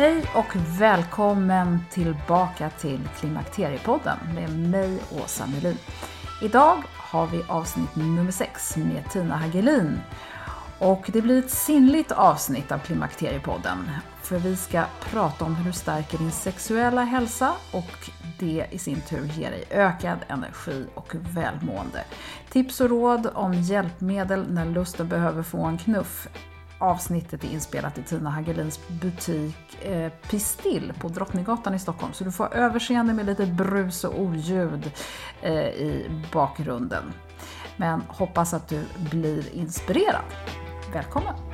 Hej och välkommen tillbaka till Klimakteriepodden med mig Åsa Melin. Idag har vi avsnitt nummer 6 med Tina Hagelin. Och det blir ett sinnligt avsnitt av Klimakteriepodden. För vi ska prata om hur du stärker din sexuella hälsa och det i sin tur ger dig ökad energi och välmående. Tips och råd om hjälpmedel när lusten behöver få en knuff Avsnittet är inspelat i Tina Hagelins butik eh, Pistill på Drottninggatan i Stockholm. Så du får överseende med lite brus och oljud eh, i bakgrunden. Men hoppas att du blir inspirerad. Välkommen!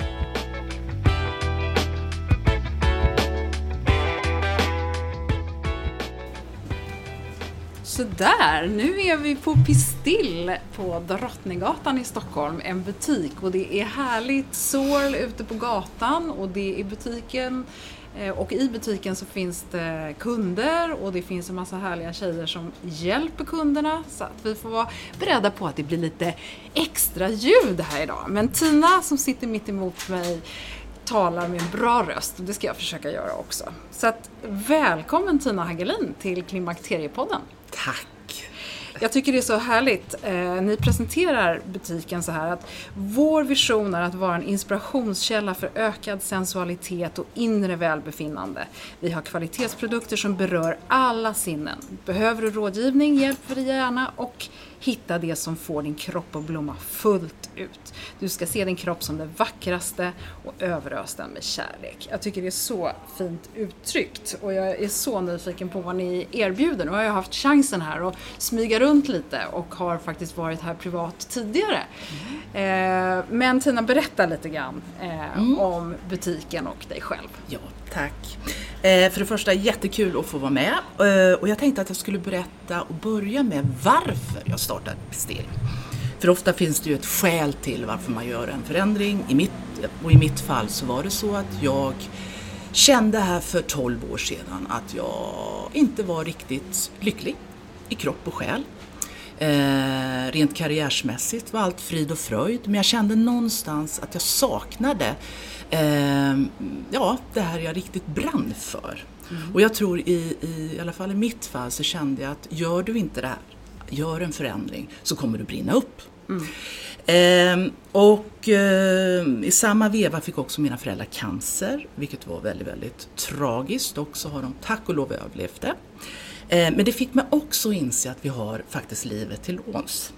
Sådär, nu är vi på Pistill på Drottninggatan i Stockholm, en butik och det är härligt sol ute på gatan och det är butiken eh, och i butiken så finns det kunder och det finns en massa härliga tjejer som hjälper kunderna så att vi får vara beredda på att det blir lite extra ljud här idag. Men Tina som sitter mitt emot mig talar med en bra röst och det ska jag försöka göra också. Så att välkommen Tina Hagelin till Klimakteriepodden. Tack! Jag tycker det är så härligt. Eh, ni presenterar butiken så här att vår vision är att vara en inspirationskälla för ökad sensualitet och inre välbefinnande. Vi har kvalitetsprodukter som berör alla sinnen. Behöver du rådgivning hjälper vi gärna och hitta det som får din kropp att blomma fullt ut. Du ska se din kropp som det vackraste och överös den med kärlek. Jag tycker det är så fint uttryckt och jag är så nyfiken på vad ni erbjuder. Nu har jag haft chansen här att smyga runt lite och har faktiskt varit här privat tidigare. Mm. Men Tina, berätta lite grann eh, mm. om butiken och dig själv. Ja, tack. Eh, för det första, jättekul att få vara med. Eh, och jag tänkte att jag skulle berätta och börja med varför jag startade Pistill. För ofta finns det ju ett skäl till varför man gör en förändring. I mitt, och i mitt fall så var det så att jag kände här för 12 år sedan att jag inte var riktigt lycklig i kropp och själ. Eh, rent karriärsmässigt var allt frid och fröjd men jag kände någonstans att jag saknade eh, ja, det här jag riktigt brann för. Mm. Och jag tror i, i, i alla fall i mitt fall så kände jag att gör du inte det här, gör en förändring så kommer du brinna upp. Mm. Eh, och eh, i samma veva fick också mina föräldrar cancer, vilket var väldigt, väldigt tragiskt och så har de tack och lov överlevt det. Eh, men det fick mig också inse att vi har faktiskt livet till låns.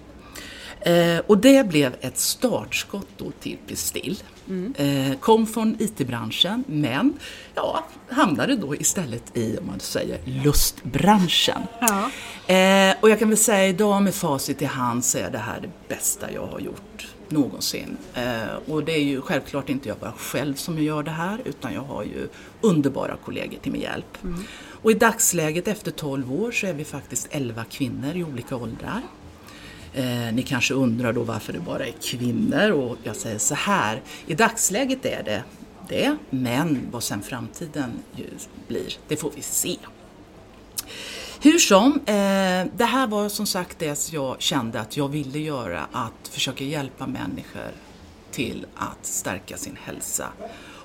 Eh, och det blev ett startskott då till Pistill. Mm. Eh, kom från IT-branschen men ja, hamnade då istället i, om man säger, lustbranschen. Ja. Eh, och jag kan väl säga idag med facit i hand så är det här det bästa jag har gjort någonsin. Eh, och det är ju självklart inte jag bara själv som gör det här utan jag har ju underbara kollegor till min hjälp. Mm. Och i dagsläget efter 12 år så är vi faktiskt 11 kvinnor i olika åldrar. Eh, ni kanske undrar då varför det bara är kvinnor och jag säger så här, i dagsläget är det det, men vad sen framtiden blir, det får vi se. Hur som, eh, det här var som sagt det jag kände att jag ville göra, att försöka hjälpa människor till att stärka sin hälsa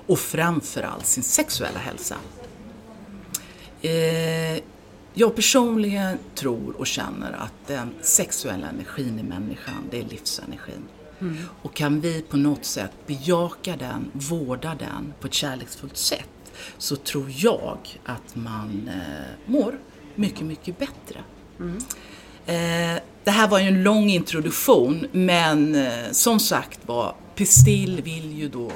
och framförallt sin sexuella hälsa. Eh, jag personligen tror och känner att den sexuella energin i människan, det är livsenergin. Mm. Och kan vi på något sätt bejaka den, vårda den på ett kärleksfullt sätt så tror jag att man eh, mår mycket, mycket bättre. Mm. Eh, det här var ju en lång introduktion men eh, som sagt var, Pistil vill ju då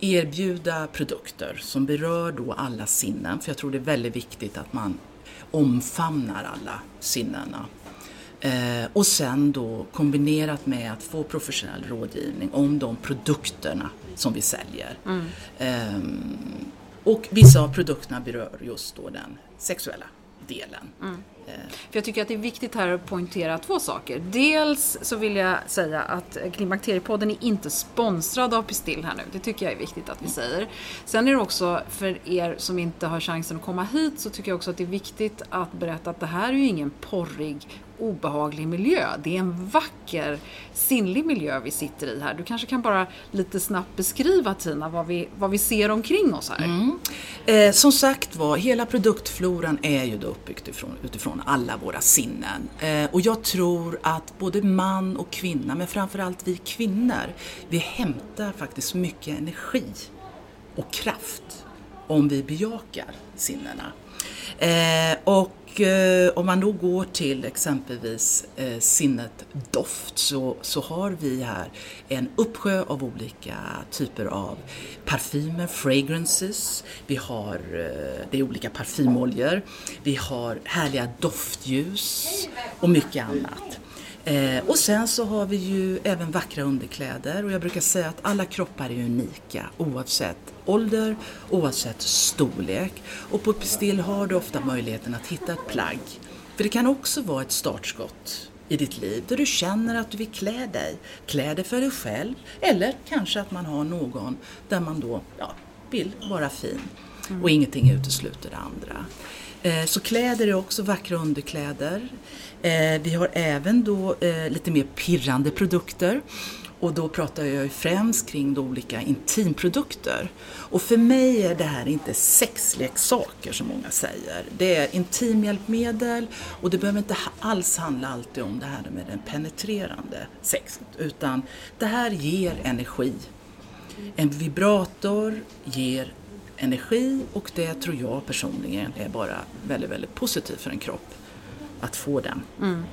erbjuda produkter som berör då alla sinnen, för jag tror det är väldigt viktigt att man omfamnar alla sinnena. Eh, och sen då kombinerat med att få professionell rådgivning om de produkterna som vi säljer. Mm. Eh, och vissa av produkterna berör just då den sexuella delen. Mm. För jag tycker att det är viktigt här att poängtera två saker. Dels så vill jag säga att Klimakteriepodden är inte sponsrad av Pistill här nu. Det tycker jag är viktigt att vi säger. Sen är det också för er som inte har chansen att komma hit så tycker jag också att det är viktigt att berätta att det här är ju ingen porrig obehaglig miljö. Det är en vacker, sinnlig miljö vi sitter i här. Du kanske kan bara lite snabbt beskriva Tina vad vi, vad vi ser omkring oss här. Mm. Eh, som sagt var, hela produktfloran är ju då uppbyggd utifrån, utifrån alla våra sinnen. Eh, och jag tror att både man och kvinna, men framförallt vi kvinnor, vi hämtar faktiskt mycket energi och kraft om vi bejakar sinnena. Eh, och eh, om man då går till exempelvis eh, sinnet doft så, så har vi här en uppsjö av olika typer av parfymer, fragrances, vi har eh, det är olika parfymoljor, vi har härliga doftljus och mycket annat. Eh, och sen så har vi ju även vackra underkläder. Och jag brukar säga att alla kroppar är unika oavsett ålder, oavsett storlek. Och på Pistill har du ofta möjligheten att hitta ett plagg. För det kan också vara ett startskott i ditt liv där du känner att du vill klä dig. Klä dig för dig själv eller kanske att man har någon där man då ja, vill vara fin. Mm. Och ingenting utesluter det andra. Eh, så kläder är också vackra underkläder. Eh, vi har även då eh, lite mer pirrande produkter. Och då pratar jag ju främst kring olika intimprodukter. Och för mig är det här inte sexleksaker som många säger. Det är intimhjälpmedel och det behöver inte alls handla alltid om det här med den penetrerande sexet utan det här ger energi. En vibrator ger energi och det tror jag personligen är bara väldigt, väldigt positivt för en kropp att få den. Mm.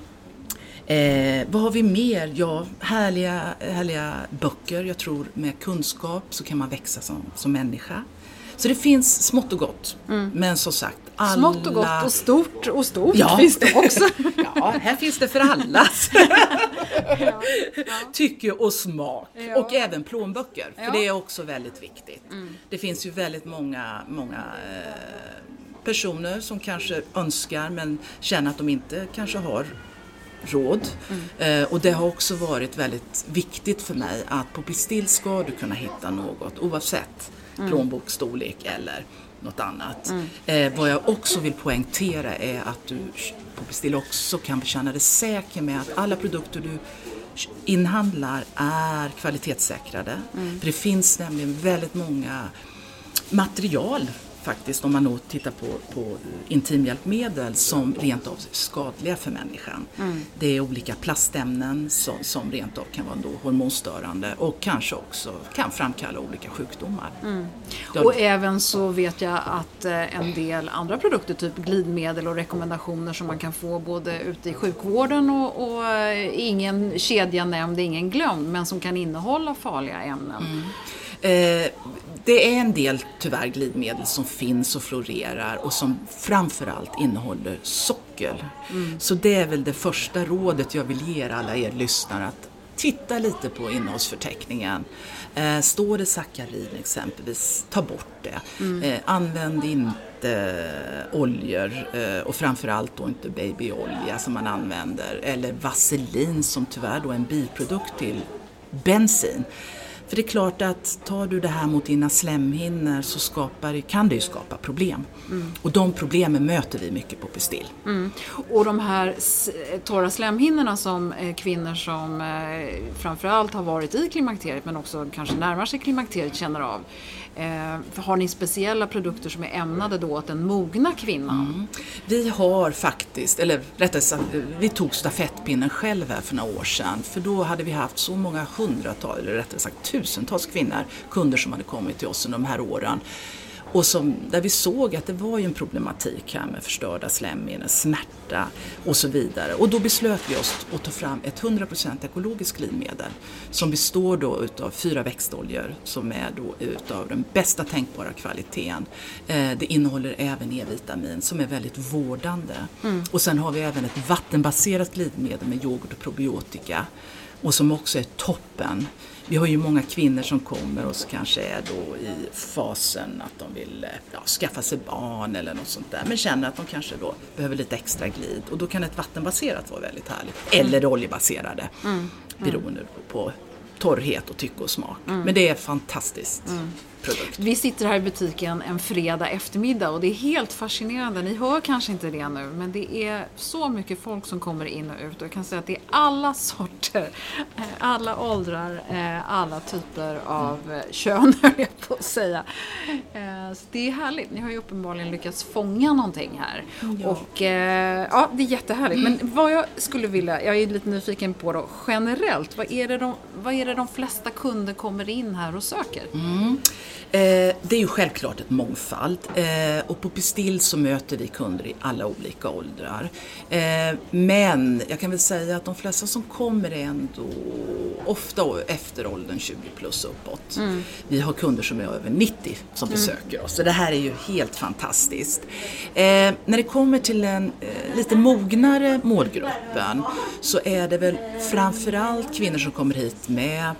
Eh, vad har vi mer? Ja, härliga, härliga böcker. Jag tror med kunskap så kan man växa som, som människa. Så det finns smått och gott. Mm. Men som sagt, alla... Smått och gott och stort och stort ja. finns det också. ja, här finns det för alla. ja, ja. Tycke och smak. Ja. Och även plånböcker, för det är också väldigt viktigt. Mm. Det finns ju väldigt många, många eh, personer som kanske önskar men känner att de inte kanske har råd. Mm. Eh, och det har också varit väldigt viktigt för mig att på Pistill ska du kunna hitta något oavsett mm. plånboksstorlek eller något annat. Mm. Eh, vad jag också vill poängtera är att du på Pistill också kan känna dig säker med att alla produkter du inhandlar är kvalitetssäkrade. Mm. För det finns nämligen väldigt många material faktiskt, om man nog tittar på, på intimhjälpmedel som rent av skadliga för människan. Mm. Det är olika plastämnen som, som rent av kan vara då hormonstörande och kanske också kan framkalla olika sjukdomar. Mm. Och även så vet jag att eh, en del andra produkter, typ glidmedel och rekommendationer som man kan få både ute i sjukvården och, och eh, ingen kedja nämnd, ingen glömd, men som kan innehålla farliga ämnen. Mm. Eh, det är en del tyvärr glidmedel som finns och florerar och som framförallt innehåller socker. Mm. Så det är väl det första rådet jag vill ge alla er lyssnare att titta lite på innehållsförteckningen. Eh, står det sackarin exempelvis, ta bort det. Mm. Eh, använd inte inte oljor eh, och framförallt då inte babyolja som man använder eller vaselin som tyvärr då är en biprodukt till bensin. För det är klart att tar du det här mot dina slemhinnor så skapar, kan det ju skapa problem. Mm. Och de problemen möter vi mycket på Pistil. Mm. Och de här torra slemhinnorna som eh, kvinnor som eh, framförallt har varit i klimakteriet men också kanske närmar sig klimakteriet känner av. Eh, har ni speciella produkter som är ämnade då åt den mogna kvinnan? Mm. Vi har faktiskt, eller rättare sagt, vi tog stafettpinnen själv här för några år sedan. För då hade vi haft så många hundratal, eller rättare sagt tusentals kvinnor, kunder som hade kommit till oss under de här åren och som, där vi såg att det var ju en problematik här med förstörda slemhinnor, smärta och så vidare. Och då beslöt vi oss att ta fram ett 100% ekologiskt glidmedel som består då utav fyra växtoljor som är då utav den bästa tänkbara kvaliteten. Eh, det innehåller även E-vitamin som är väldigt vårdande. Mm. Och sen har vi även ett vattenbaserat glidmedel med yoghurt och probiotika och som också är toppen vi har ju många kvinnor som kommer och så kanske är då i fasen att de vill ja, skaffa sig barn eller något sånt där men känner att de kanske då behöver lite extra glid och då kan ett vattenbaserat vara väldigt härligt. Eller det oljebaserade mm. beroende på torrhet och tycke och smak. Mm. Men det är fantastiskt. Mm produkt. Vi sitter här i butiken en fredag eftermiddag och det är helt fascinerande. Ni hör kanske inte det nu, men det är så mycket folk som kommer in och ut. Och jag kan säga att det är alla sorter, eh, alla åldrar, eh, alla typer av mm. kön, höll jag på att säga. Så det är härligt. Ni har ju uppenbarligen lyckats fånga någonting här. Ja. Och ja, det är jättehärligt. Men vad jag skulle vilja, jag är lite nyfiken på då, generellt, vad är det de, vad är det de flesta kunder kommer in här och söker? Mm. Eh, det är ju självklart ett mångfald eh, och på Pistill så möter vi kunder i alla olika åldrar. Eh, men jag kan väl säga att de flesta som kommer är ändå ofta efter åldern 20 plus uppåt. Mm. Vi har kunder som är över 90 som mm. besöker oss så det här är ju helt fantastiskt. när det kommer till den lite mognare målgruppen så är det väl framförallt kvinnor som kommer hit med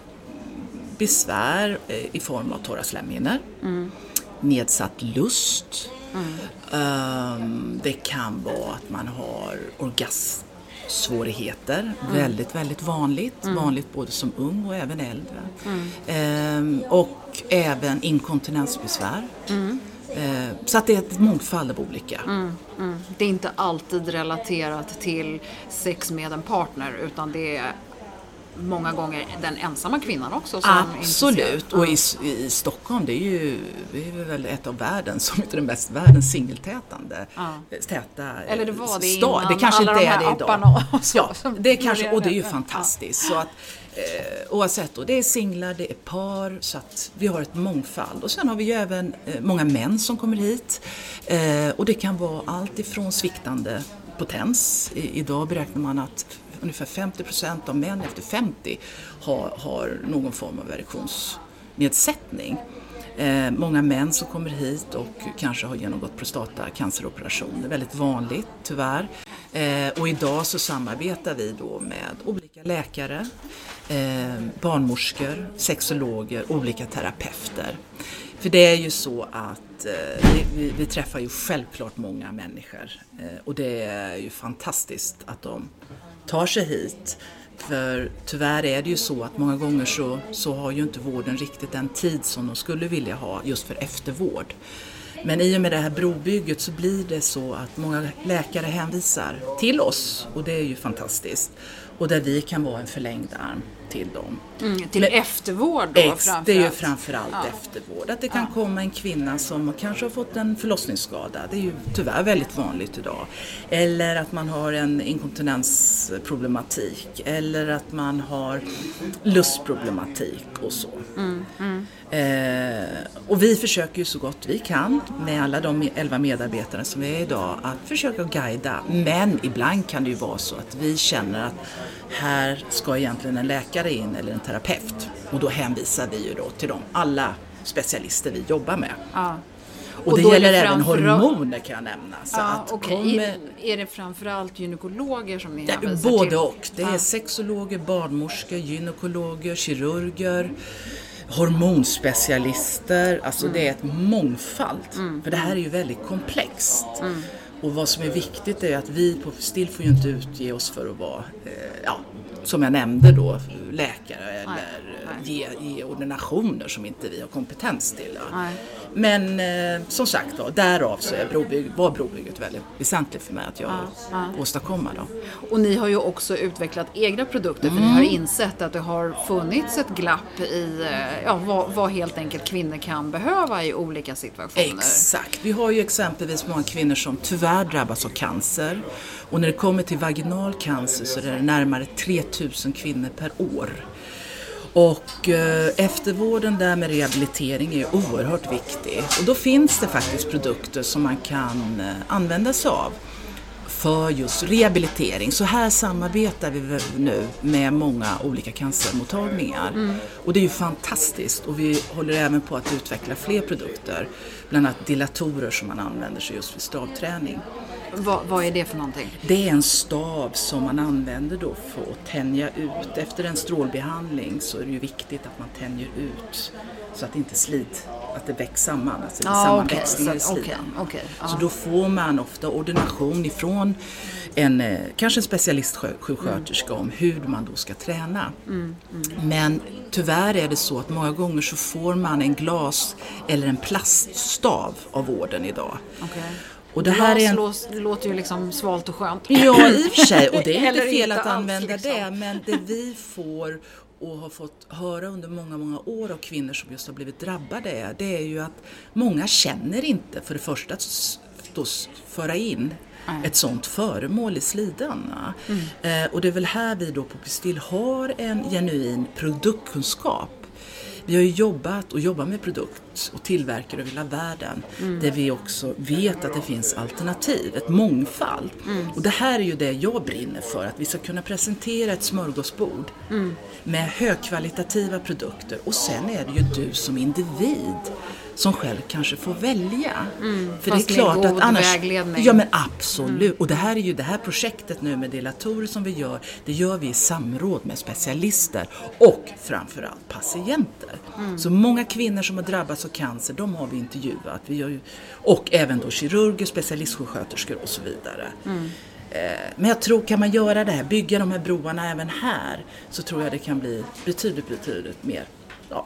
besvär eh, i form av torra slemhinnor, mm. nedsatt lust. Mm. Um, det kan vara att man har orgasmsvårigheter, mm. väldigt, väldigt vanligt. Mm. Vanligt både som ung och även äldre. Um, och även inkontinensbesvär. Uh, så att det är ett mångfald av olika. Mm, mm. Det är inte alltid relaterat till sex med en partner utan det är många gånger den ensamma kvinnan också. Absolut, och i, i Stockholm det är ju vi är väl ett av världens, om inte den mest världens singeltätande ja. täta Eller det var det stad. innan, det kanske inte de är det idag. Och så, ja, det kanske, och det är ju fantastiskt. Ja. Så att, eh, oavsett, då, det är singlar, det är par, så att vi har ett mångfald. Och sen har vi ju även eh, många män som kommer hit. Eh, och det kan vara allt ifrån sviktande potens. I, idag beräknar man att ungefär 50 procent av män efter 50 har, har någon form av erektionsnedsättning. Eh, många män som kommer hit och kanske har genomgått prostatacanceroperation. Det är väldigt vanligt tyvärr. Eh, och idag så samarbetar vi då med olika läkare, eh, barnmorskor, sexologer, olika terapeuter. För det är ju så att eh, vi, vi, träffar ju självklart många människor eh, och det är ju fantastiskt att de tar sig hit. För tyvärr är det ju så att många gånger så, så har ju inte vården riktigt den tid som de skulle vilja ha just för eftervård. Men i och med det här brobygget så blir det så att många läkare hänvisar till oss och det är ju fantastiskt. Och där vi kan vara en förlängd arm till dem. Mm, till Men, eftervård då ex, Det är ju framförallt ja. eftervård. Att det kan ja. komma en kvinna som kanske har fått en förlossningsskada. Det är ju tyvärr väldigt vanligt idag. Eller att man har en inkontinensproblematik. Eller att man har lustproblematik och så. Mm, mm. Eh, och vi försöker ju så gott vi kan med alla de elva medarbetare som vi är idag att försöka guida. Men ibland kan det ju vara så att vi känner att här ska egentligen en läkare in eller en terapeut. Och då hänvisar vi ju då till dem, alla specialister vi jobbar med. Ja. Och, och det gäller det även hormoner kan jag nämna. Så ja, att okay. kommer... Är det framförallt gynekologer som ni hänvisar Både till? och. Det är sexologer, barnmorskor, gynekologer, kirurger hormonspecialister, alltså det är ett mångfald. För det här är ju väldigt komplext. Och vad som är viktigt är att vi på Still får ju inte utge oss för att vara, eh, ja, som jag nämnde då, läkare eller Ge, ge ordinationer som inte vi har kompetens till. Ja. Men eh, som sagt då, därav så är brobygg, var brobygget väldigt väsentligt för mig att jag ja, ja. åstadkomma. Då. Och ni har ju också utvecklat egna produkter mm. för ni har insett att det har funnits ett glapp i eh, ja, vad, vad helt enkelt kvinnor kan behöva i olika situationer. Exakt. Vi har ju exempelvis många kvinnor som tyvärr drabbas av cancer. Och när det kommer till vaginal cancer så är det närmare 3000 kvinnor per år och eh, eftervården där med rehabilitering är oerhört viktig. Och då finns det faktiskt produkter som man kan eh, använda sig av för just rehabilitering. Så här samarbetar vi nu med många olika cancermottagningar. Mm. Och det är ju fantastiskt och vi håller även på att utveckla fler produkter. Bland annat dilatorer som man använder sig just vid stavträning. Vad, vad, är det för någonting? Det är en stav som man använder då för att tänja ut. Efter en strålbehandling så är det ju viktigt att man tänjer ut så att inte slid, att det väcks samman, alltså ah, sammanväxningar okay. i slidan. Okay, okay, ah. Så då får man ofta ordination ifrån en, eh, kanske en specialistsjuksköterska mm. om hur man då ska träna. Mm, mm. Men tyvärr är det så att många gånger så får man en glas eller en plaststav av vården idag. Och det här är en... låter ju liksom svalt och skönt. Ja, i och för sig. Och det är inte fel inte att använda liksom. det. Men det vi får och har fått höra under många, många år av kvinnor som just har blivit drabbade är, det är ju att många känner inte för det första att då föra in Mm. ett sånt föremål i slidan. Mm. Eh, och det är väl här vi då på Pistil har en genuin produktkunskap vi har ju jobbat och jobbar med produkt och tillverkare över hela världen mm. där vi också vet att det finns alternativ, ett mångfald. Mm. Och det här är ju det jag brinner för, att vi ska kunna presentera ett smörgåsbord mm. med högkvalitativa produkter och sen är det ju du som individ som själv kanske får välja. Mm, För det är klart att annars... Vägledning. Ja men absolut. Mm. Och det här är ju det här projektet nu med delatorer som vi gör, det gör vi i samråd med specialister och framförallt patienter. Mm. Så många kvinnor som har drabbats av cancer, de har vi intervjuat. Vi gör ju, och även då kirurger, specialistsjuksköterskor och så vidare. Mm. Eh, men jag tror, kan man göra det här, bygga de här broarna även här, så tror jag det kan bli betydligt, betydligt mer ja,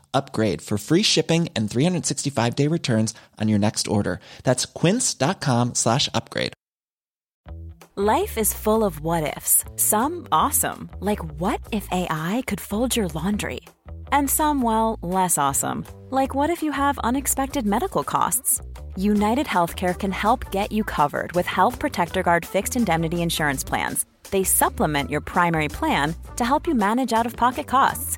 upgrade for free shipping and 365 day returns on your next order. That's quince.com slash upgrade. Life is full of what ifs. Some awesome, like what if AI could fold your laundry? And some, well, less awesome, like what if you have unexpected medical costs? United Healthcare can help get you covered with Health Protector Guard fixed indemnity insurance plans they supplement your primary plan to help you manage out of pocket costs.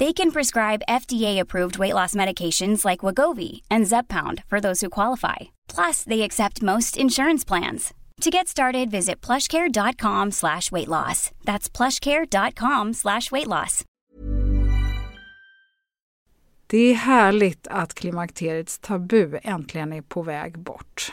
They can prescribe FDA-approved weight loss medications like Wagovi and Zepbound for those who qualify. Plus, they accept most insurance plans. To get started, visit plushcare.com slash weight loss. That's plushcare.com slash weight loss. Det är härligt att klimakteriets tabu äntligen är på väg bort.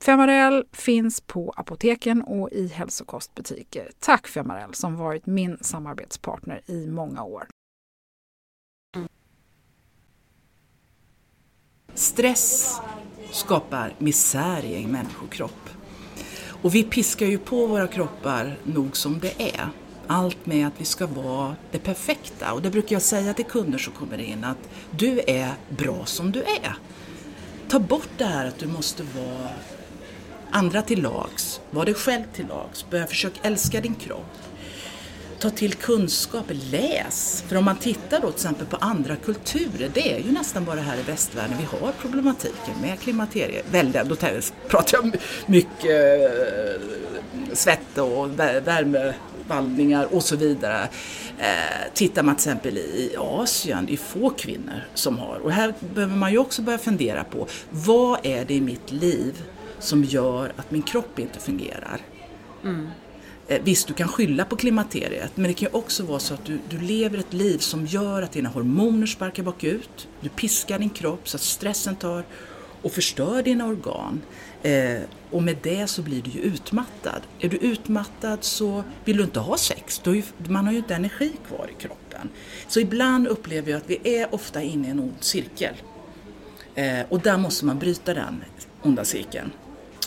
Femarel finns på apoteken och i hälsokostbutiker. Tack Femarel som varit min samarbetspartner i många år. Stress skapar misär i en människokropp. Och vi piskar ju på våra kroppar nog som det är. Allt med att vi ska vara det perfekta. Och det brukar jag säga till kunder som kommer in att du är bra som du är. Ta bort det här att du måste vara andra till lags. Var dig själv till lags. Börja försöka älska din kropp. Ta till kunskap, läs. För om man tittar då till exempel på andra kulturer, det är ju nästan bara här i västvärlden vi har problematiken med klimateriet. Då pratar jag mycket eh, svett och värme värmevallningar och så vidare. Eh, tittar man till exempel i Asien, det är få kvinnor som har. Och här behöver man ju också börja fundera på, vad är det i mitt liv som gör att min kropp inte fungerar. Mm. Eh, visst, du kan skylla på klimakteriet, men det kan ju också vara så att du, du lever ett liv som gör att dina hormoner sparkar bakut. Du piskar din kropp så att stressen tar och förstör dina organ. Eh, och med det så blir du ju utmattad. Är du utmattad så vill du inte ha sex. Ju, man har ju inte energi kvar i kroppen. Så ibland upplever jag att vi är ofta inne i en ond cirkel. Eh, och där måste man bryta den onda cirkeln.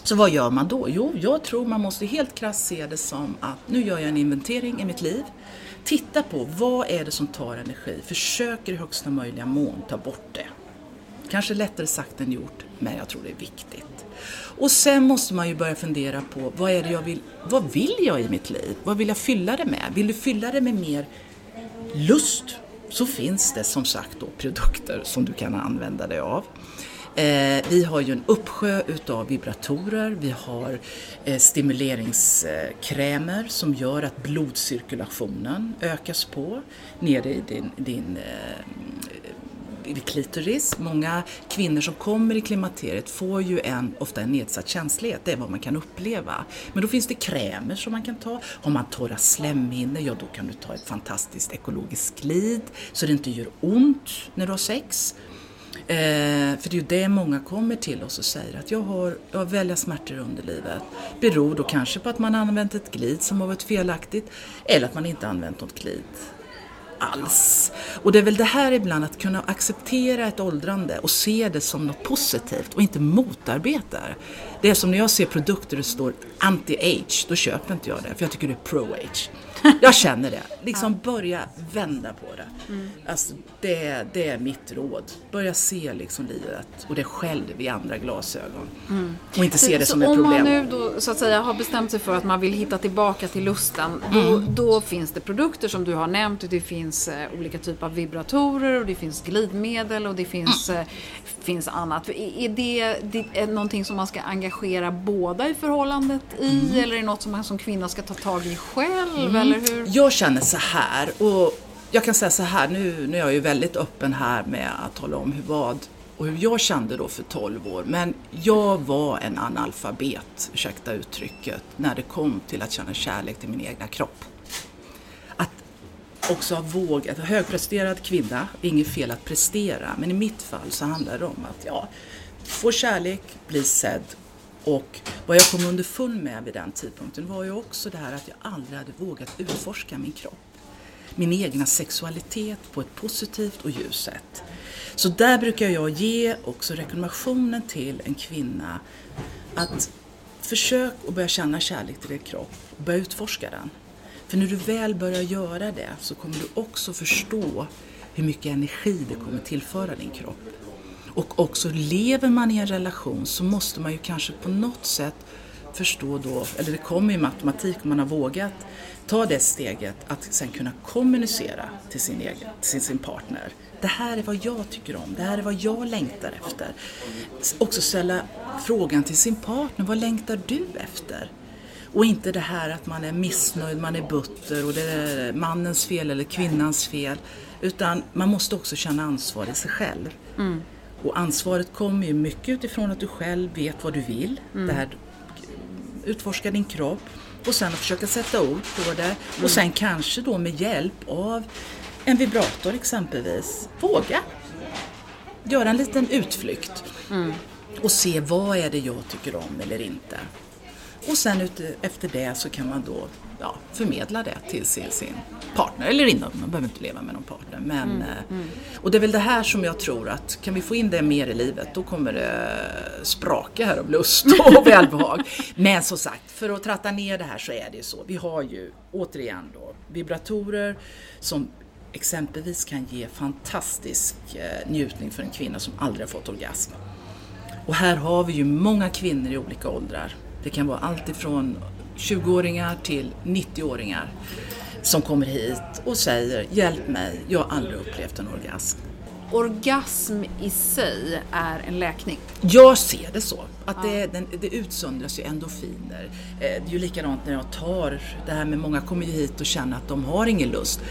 Så vad gör man då? Jo, jag tror man måste helt krasst se det som att nu gör jag en inventering i mitt liv. Titta på vad är det som tar energi? Försöker i högsta möjliga mån ta bort det. Kanske lättare sagt än gjort, men jag tror det är viktigt. Och sen måste man ju börja fundera på vad är det jag vill, vad vill jag i mitt liv? Vad vill jag fylla det med? Vill du fylla det med mer lust? Så finns det som sagt då produkter som du kan använda dig av. Eh, vi har ju en uppsjö utav vibratorer, vi har eh, stimuleringskrämer som gör att blodcirkulationen ökas på nere i din, din eh, klitoris. Många kvinnor som kommer i klimakteriet får ju en, ofta en nedsatt känslighet, det är vad man kan uppleva. Men då finns det krämer som man kan ta. Har man torra slemhinnor, ja då kan du ta ett fantastiskt ekologiskt glid så det inte gör ont när du har sex. Eh, för det är ju det många kommer till oss och säger att jag har, jag har väldiga smärtor under livet. Beror då kanske på att man använt ett glid som har varit felaktigt eller att man inte använt något glid alls. Och det är väl det här ibland att kunna acceptera ett åldrande och se det som något positivt och inte motarbeta det. Det är som när jag ser produkter det står anti-age, då köper inte jag det för jag tycker det är pro-age. Jag känner det. Liksom börja vända på det. Mm. Alltså, det, det är mitt råd. Börja se liksom livet och det själv i andra glasögon. Mm. Och inte se det så, som ett problem. Om man nu då så att säga har bestämt sig för att man vill hitta tillbaka till lusten. Då, mm. då finns det produkter som du har nämnt. Det finns eh, olika typer av vibratorer och det finns glidmedel och det finns, eh, finns annat. Är det, det är någonting som man ska engagera båda i förhållandet i? Mm. Eller är det något som man som kvinna ska ta tag i själv? Mm eller hur? Jag känner så här och jag kan säga så här, nu, nu är jag ju väldigt öppen här med att tala om hur vad och hur jag kände då för 12 år. Men jag var en analfabet, ursäkta uttrycket, när det kom till att känna kärlek till min egna kropp. Att också ha vågat, högpresterad kvinna, inget fel att prestera, men i mitt fall så handlar det om att ja, få kärlek, bli sedd och vad jag kom underfund med vid den tidpunkten var ju också det här att jag aldrig hade vågat utforska min kropp. Min egna sexualitet på ett positivt och ljust sätt. Så där brukar jag ge också rekommendationen till en kvinna att försök att börja känna kärlek till din kropp och börja utforska den. För när du väl börjar göra det så kommer du också förstå hur mycket energi det kommer tillföra din kropp. Och också lever man i en relation så måste man ju kanske på något sätt förstå då, eller det kommer ju matematik om man har vågat ta det steget att sen kunna kommunicera till sin, egen, till sin partner. Det här är vad jag tycker om, det här är vad jag längtar efter. Också ställa frågan till sin partner, vad längtar du efter? Och inte det här att man är missnöjd, man är butter och det är mannens fel eller kvinnans fel. Utan man måste också känna ansvar i sig själv. Mm. Och ansvaret kommer ju mycket utifrån att du själv vet vad du vill. Mm. Det här, utforska din kropp och sen att försöka sätta ord på det. Mm. Och sen kanske då med hjälp av en vibrator exempelvis, våga göra en liten utflykt. Mm. och se vad är det jag tycker om eller inte. Och sen efter det så kan man då ja, förmedla det till sin, sin partner, eller inte, man behöver inte leva med någon partner. Men, mm, mm. Och det är väl det här som jag tror att kan vi få in det mer i livet då kommer det spraka här av lust och välbehag. Men som sagt, för att tratta ner det här så är det ju så. Vi har ju återigen då vibratorer som exempelvis kan ge fantastisk eh, njutning för en kvinna som aldrig har fått orgasm. Och här har vi ju många kvinnor i olika åldrar. Det kan vara allt ifrån 20-åringar till 90-åringar som kommer hit och säger Hjälp mig, jag har aldrig upplevt en orgasm. Orgasm i sig är en läkning? Jag ser det så. Att ja. det, den, det utsöndras ju endorfiner. Eh, det är ju likadant när jag tar det här med många kommer ju hit och känner att de har ingen lust.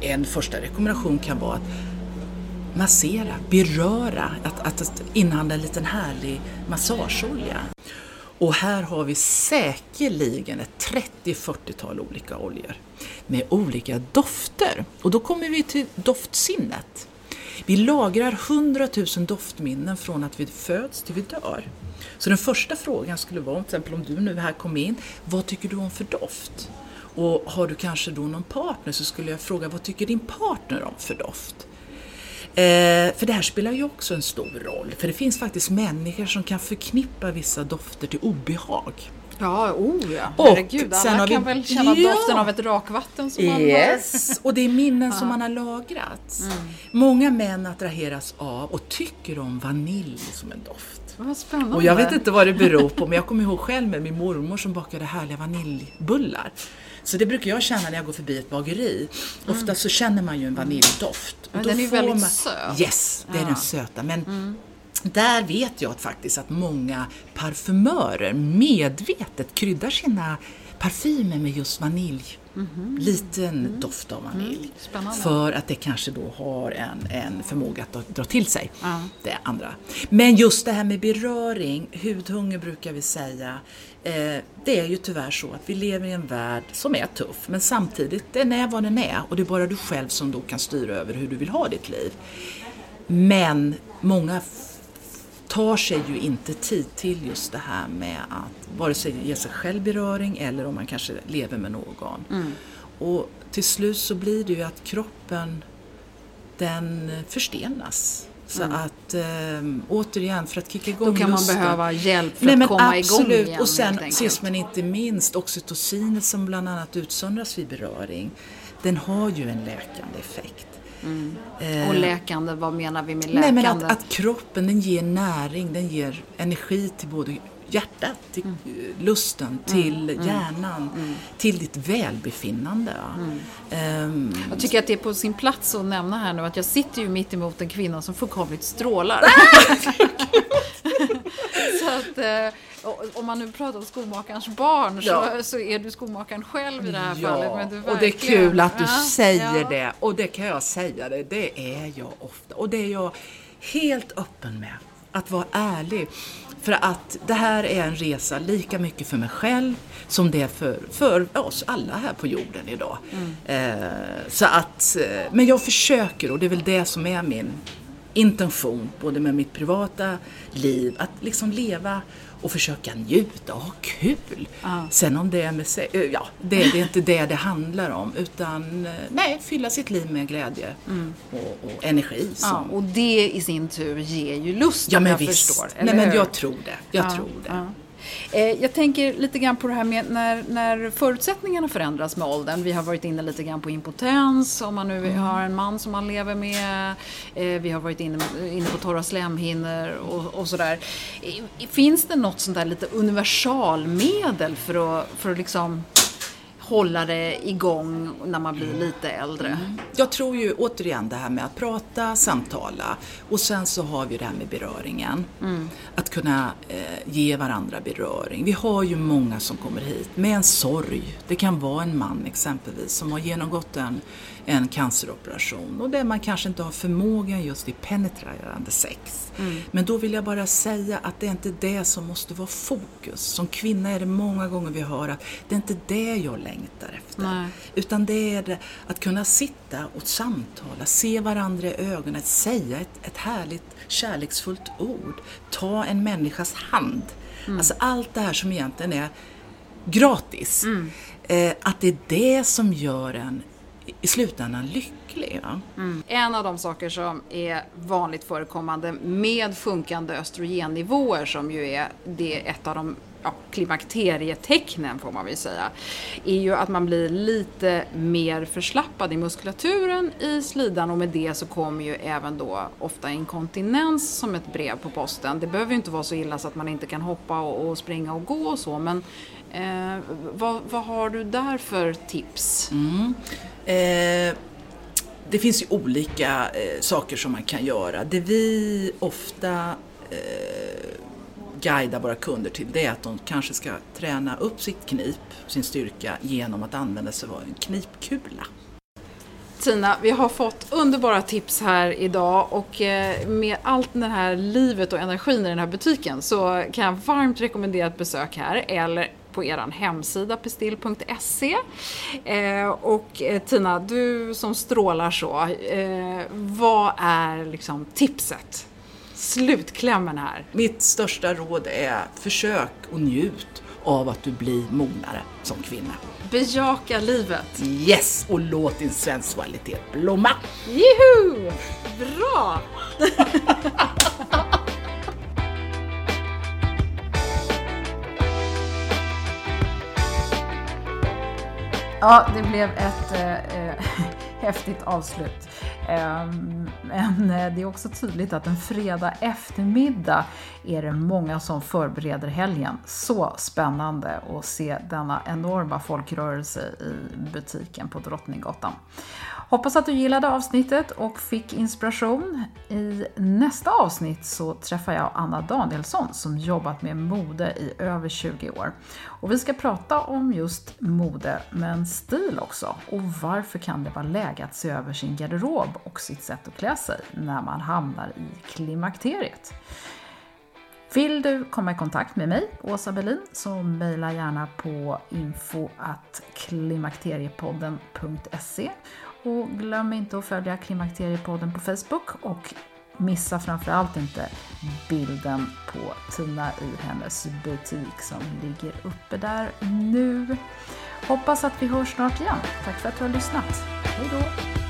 En första rekommendation kan vara att massera, beröra, att, att, att inhandla en liten härlig massageolja. Och här har vi säkerligen ett 30-40-tal olika oljor med olika dofter. Och då kommer vi till doftsinnet. Vi lagrar 100 000 doftminnen från att vi föds till vi dör. Så den första frågan skulle vara, till exempel om du nu här kom in, vad tycker du om för doft? Och har du kanske då någon partner så skulle jag fråga, vad tycker din partner om för doft? Eh, för det här spelar ju också en stor roll, för det finns faktiskt människor som kan förknippa vissa dofter till obehag. Ja, oh ja. Herregud, alla kan vi... väl känna ja. doften av ett rakvatten som yes. man har. och det är minnen som man har lagrat. Mm. Många män attraheras av och tycker om vanilj som en doft. Vad spännande. Och jag vet inte vad det beror på, men jag kommer ihåg själv med min mormor som bakade härliga vaniljbullar. Så det brukar jag känna när jag går förbi ett bageri. Mm. Ofta så känner man ju en vaniljdoft. Men den är ju väldigt man... söt. Yes, det är den söta. Men mm. där vet jag att faktiskt att många parfymörer medvetet kryddar sina parfymer med just vanilj. Mm. Liten mm. doft av vanilj. Mm. För att det kanske då har en, en förmåga att dra till sig det andra. Men just det här med beröring, hudhunger brukar vi säga. Eh, det är ju tyvärr så att vi lever i en värld som är tuff men samtidigt, den är vad den är och det är bara du själv som då kan styra över hur du vill ha ditt liv. Men många tar sig ju inte tid till just det här med att vare sig ge sig själv beröring eller om man kanske lever med någon. Mm. Och till slut så blir det ju att kroppen den förstenas. Så mm. att äh, återigen, för att kicka igång Då kan man behöva hjälp för Nej, att komma absolut. igång igen. Och sen sist men inte minst oxytocinet som bland annat utsöndras vid beröring. Den har ju en läkande effekt. Mm. Eh, och läkande, vad menar vi med läkande? Nej, men att, att, kroppen den ger näring, den ger energi till både hjärtat, till mm. lusten, mm. till mm. hjärnan, mm. till ditt välbefinnande. Um, jag tycker att det är på sin plats att nämna här nu att jag sitter ju mitt emot en kvinna som fullkomligt strålar. så att, eh, om man nu pratar om skomakarens barn ja. så, så, är du skomakaren själv i det här ja, fallet. Men du och det är kul att du ja, säger det. Och det kan jag säga det, det är jag ofta. Och det är jag helt öppen med. Att vara ärlig. För att det här är en resa lika mycket för mig själv som det är för, för oss alla här på jorden idag. Mm. Eh, så att, eh, men jag försöker och det är väl det som är min intention, både med mitt privata liv, att liksom leva och försöka njuta och ha kul. Ah. Sen om det är med sig, eh, ja, det, det, är inte det det handlar om utan eh, nej, fylla sitt liv med glädje mm. och, och, energi. Ja, och det i sin tur ger ju lust, ja, men jag visst. förstår. Nej, men jag tror det. Jag ja, tror det. Eh, jag tänker lite grann på det här med när, när förutsättningarna förändras med åldern. Vi har varit inne lite grann på impotens, om man nu mm. har en man som man lever med. Eh, vi har varit inne, inne på torra slemhinnor och, och sådär. Finns det något sånt där lite universalmedel för att, för att liksom hålla det igång när man blir lite äldre. Mm. Jag tror ju återigen det här med att prata, samtala och sen så har vi det här med beröringen. Mm. Att kunna eh, ge varandra beröring. Vi har ju många som kommer hit med en sorg. Det kan vara en man exempelvis som har genomgått en, en canceroperation och där man kanske inte har förmågan just i penetrerande sex. Mm. Men då vill jag bara säga att det är inte det som måste vara fokus. Som kvinna är det många gånger vi hör att det är inte det jag längtar efter. Nej. Utan det är att kunna sitta och samtala, se varandra i ögonen, säga ett, ett härligt kärleksfullt ord, ta en människas hand. Mm. Alltså allt det här som egentligen är gratis. Mm. Eh, att det är det som gör en i slutändan lycklig. Mm. En av de saker som är vanligt förekommande med sjunkande östrogennivåer som ju är det ett av de ja, klimakterietecknen får man väl säga, är ju att man blir lite mer förslappad i muskulaturen i slidan och med det så kommer ju även då ofta inkontinens som ett brev på posten. Det behöver ju inte vara så illa så att man inte kan hoppa och, och springa och gå och så men eh, vad, vad, har du där för tips? Mm. Eh, det finns ju olika eh, saker som man kan göra. Det vi ofta eh, guidar våra kunder till det är att de kanske ska träna upp sitt knip, sin styrka, genom att använda sig av en knipkula. Tina, vi har fått underbara tips här idag och eh, med allt det här livet och energin i den här butiken så kan jag varmt rekommendera ett besök här eller på er hemsida pestill.se. Eh, och eh, Tina, du som strålar så, eh, vad är liksom tipset? Slutklämmen här. Mitt största råd är försök och njut av att du blir mognare som kvinna. Bejaka livet. Yes! Och låt din sensualitet blomma. Juhu! Bra! Ja, det blev ett eh, eh häftigt avslut. Ehm, men eh, det är också tydligt att en fredag eftermiddag är det många som förbereder helgen. Så spännande att se denna enorma folkrörelse i butiken på Drottninggatan. Hoppas att du gillade avsnittet och fick inspiration. I nästa avsnitt så träffar jag Anna Danielsson som jobbat med mode i över 20 år. Och vi ska prata om just mode, men stil också. Och varför kan det vara läge att se över sin garderob och sitt sätt att klä sig när man hamnar i klimakteriet? Vill du komma i kontakt med mig, Åsa Berlin, så mejla gärna på info.klimakteriepodden.se och glöm inte att följa Klimakteriepodden på Facebook och missa framförallt inte bilden på Tina i hennes butik som ligger uppe där nu. Hoppas att vi hörs snart igen. Tack för att du har lyssnat. Hej då!